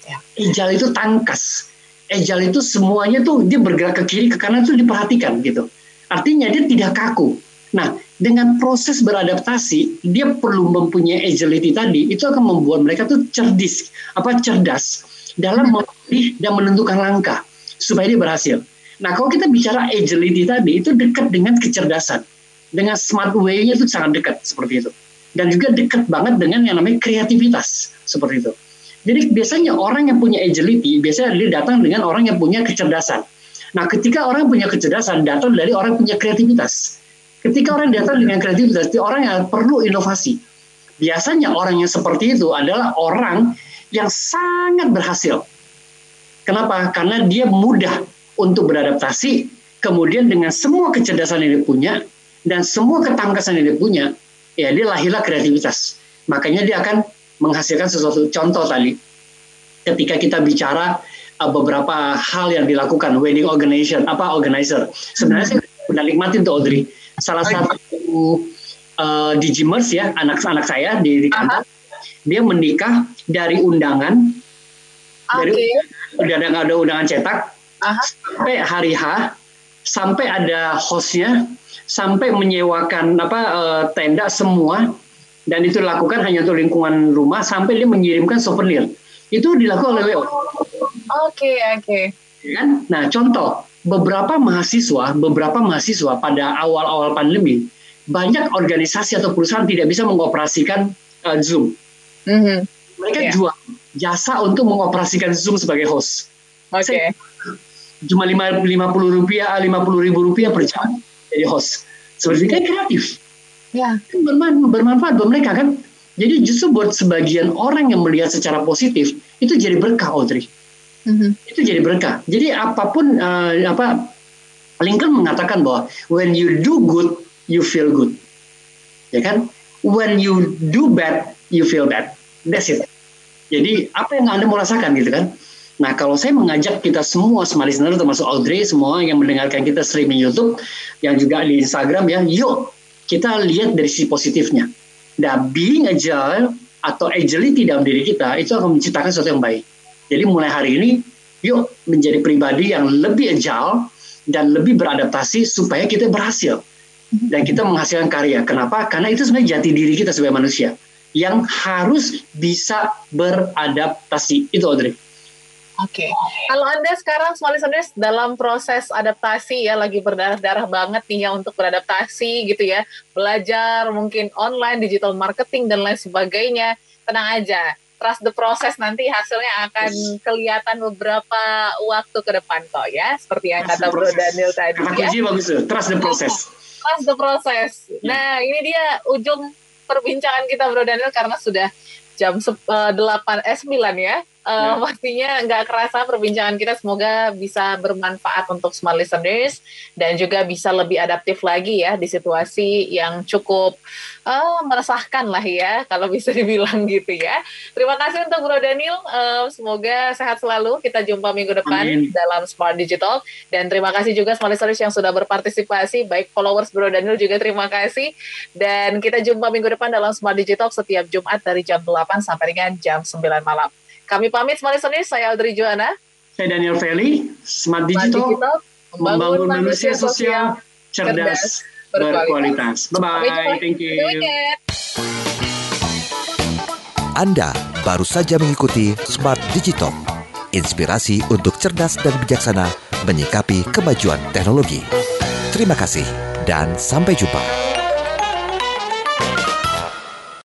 Yeah. Agile itu tangkas. Agile itu semuanya tuh dia bergerak ke kiri ke kanan itu diperhatikan gitu. Artinya dia tidak kaku. Nah, dengan proses beradaptasi, dia perlu mempunyai agility tadi, itu akan membuat mereka tuh cerdas, apa cerdas dalam memilih dan menentukan langkah supaya dia berhasil. Nah, kalau kita bicara agility tadi, itu dekat dengan kecerdasan. Dengan smart way-nya itu sangat dekat seperti itu. Dan juga dekat banget dengan yang namanya kreativitas seperti itu. Jadi biasanya orang yang punya agility, biasanya dia datang dengan orang yang punya kecerdasan. Nah, ketika orang punya kecerdasan, datang dari orang punya kreativitas. Ketika orang datang dengan kreativitas, orang yang perlu inovasi. Biasanya orang yang seperti itu adalah orang yang sangat berhasil. Kenapa? Karena dia mudah untuk beradaptasi, kemudian dengan semua kecerdasan yang dia punya, dan semua ketangkasan yang dia punya, ya dia lahirlah kreativitas. Makanya dia akan menghasilkan sesuatu contoh tadi. Ketika kita bicara uh, beberapa hal yang dilakukan wedding organization apa organizer. Sebenarnya saya udah nikmatin tuh Audrey. Salah satu uh, di Jimers ya anak-anak saya di, di kantor dia menikah dari undangan okay. dari udah ada ada undangan cetak Aha. sampai hari H sampai ada hostnya sampai menyewakan apa uh, tenda semua dan itu dilakukan hanya untuk lingkungan rumah sampai dia mengirimkan souvenir itu dilakukan oleh WO. Oke, oke. Ya kan? Nah, contoh beberapa mahasiswa, beberapa mahasiswa pada awal-awal pandemi banyak organisasi atau perusahaan tidak bisa mengoperasikan uh, Zoom. Mm-hmm. Mereka yeah. jual jasa untuk mengoperasikan Zoom sebagai host. Oke. Okay. Cuma lima lima puluh rupiah, lima puluh ribu rupiah per jam jadi host. Seperti kan kreatif. Ya. Yeah. Berman, bermanfaat buat mereka kan. Jadi justru buat sebagian orang yang melihat secara positif itu jadi berkah, Audrey. Mm-hmm. Itu jadi berkah. Jadi apa pun uh, apa Lincoln mengatakan bahwa when you do good, you feel good. Ya kan? When you do bad, you feel bad. That's it. Jadi apa yang Anda mau rasakan gitu kan? Nah kalau saya mengajak kita semua smart listener termasuk Audrey semua yang mendengarkan kita streaming YouTube yang juga di Instagram ya, yuk kita lihat dari sisi positifnya. Nah being agile atau agility dalam diri kita itu akan menciptakan sesuatu yang baik. Jadi mulai hari ini, yuk menjadi pribadi yang lebih agile dan lebih beradaptasi supaya kita berhasil dan kita menghasilkan karya. Kenapa? Karena itu sebenarnya jati diri kita sebagai manusia yang harus bisa beradaptasi. Itu Audrey. Oke, okay. kalau Anda sekarang small listeners dalam proses adaptasi ya lagi berdarah-darah banget nih ya untuk beradaptasi gitu ya, belajar mungkin online, digital marketing dan lain sebagainya, tenang aja trust the process nanti hasilnya akan kelihatan beberapa waktu ke depan kok ya. Seperti yang kata Bro Daniel tadi kata ya. bagus tuh. Trust the process. Trust the process. Nah ini dia ujung perbincangan kita Bro Daniel karena sudah jam uh, 8 eh 9 ya Uh, ya. Pastinya nggak kerasa perbincangan kita semoga bisa bermanfaat untuk smart listeners dan juga bisa lebih adaptif lagi ya di situasi yang cukup uh, meresahkan lah ya kalau bisa dibilang gitu ya. Terima kasih untuk Bro Daniel. Uh, semoga sehat selalu. Kita jumpa minggu depan Amin. dalam Smart Digital dan terima kasih juga smart listeners yang sudah berpartisipasi baik followers Bro Daniel juga terima kasih dan kita jumpa minggu depan dalam Smart Digital setiap Jumat dari jam 8 sampai dengan jam 9 malam. Kami pamit Smart Listeners, saya Audrey Joana. Saya Daniel Feli, Smart Digital, Digital membangun, manusia sosial, cerdas, berkualitas. Bye-bye, thank you. Anda baru saja mengikuti Smart Digital, inspirasi untuk cerdas dan bijaksana menyikapi kemajuan teknologi. Terima kasih dan sampai jumpa.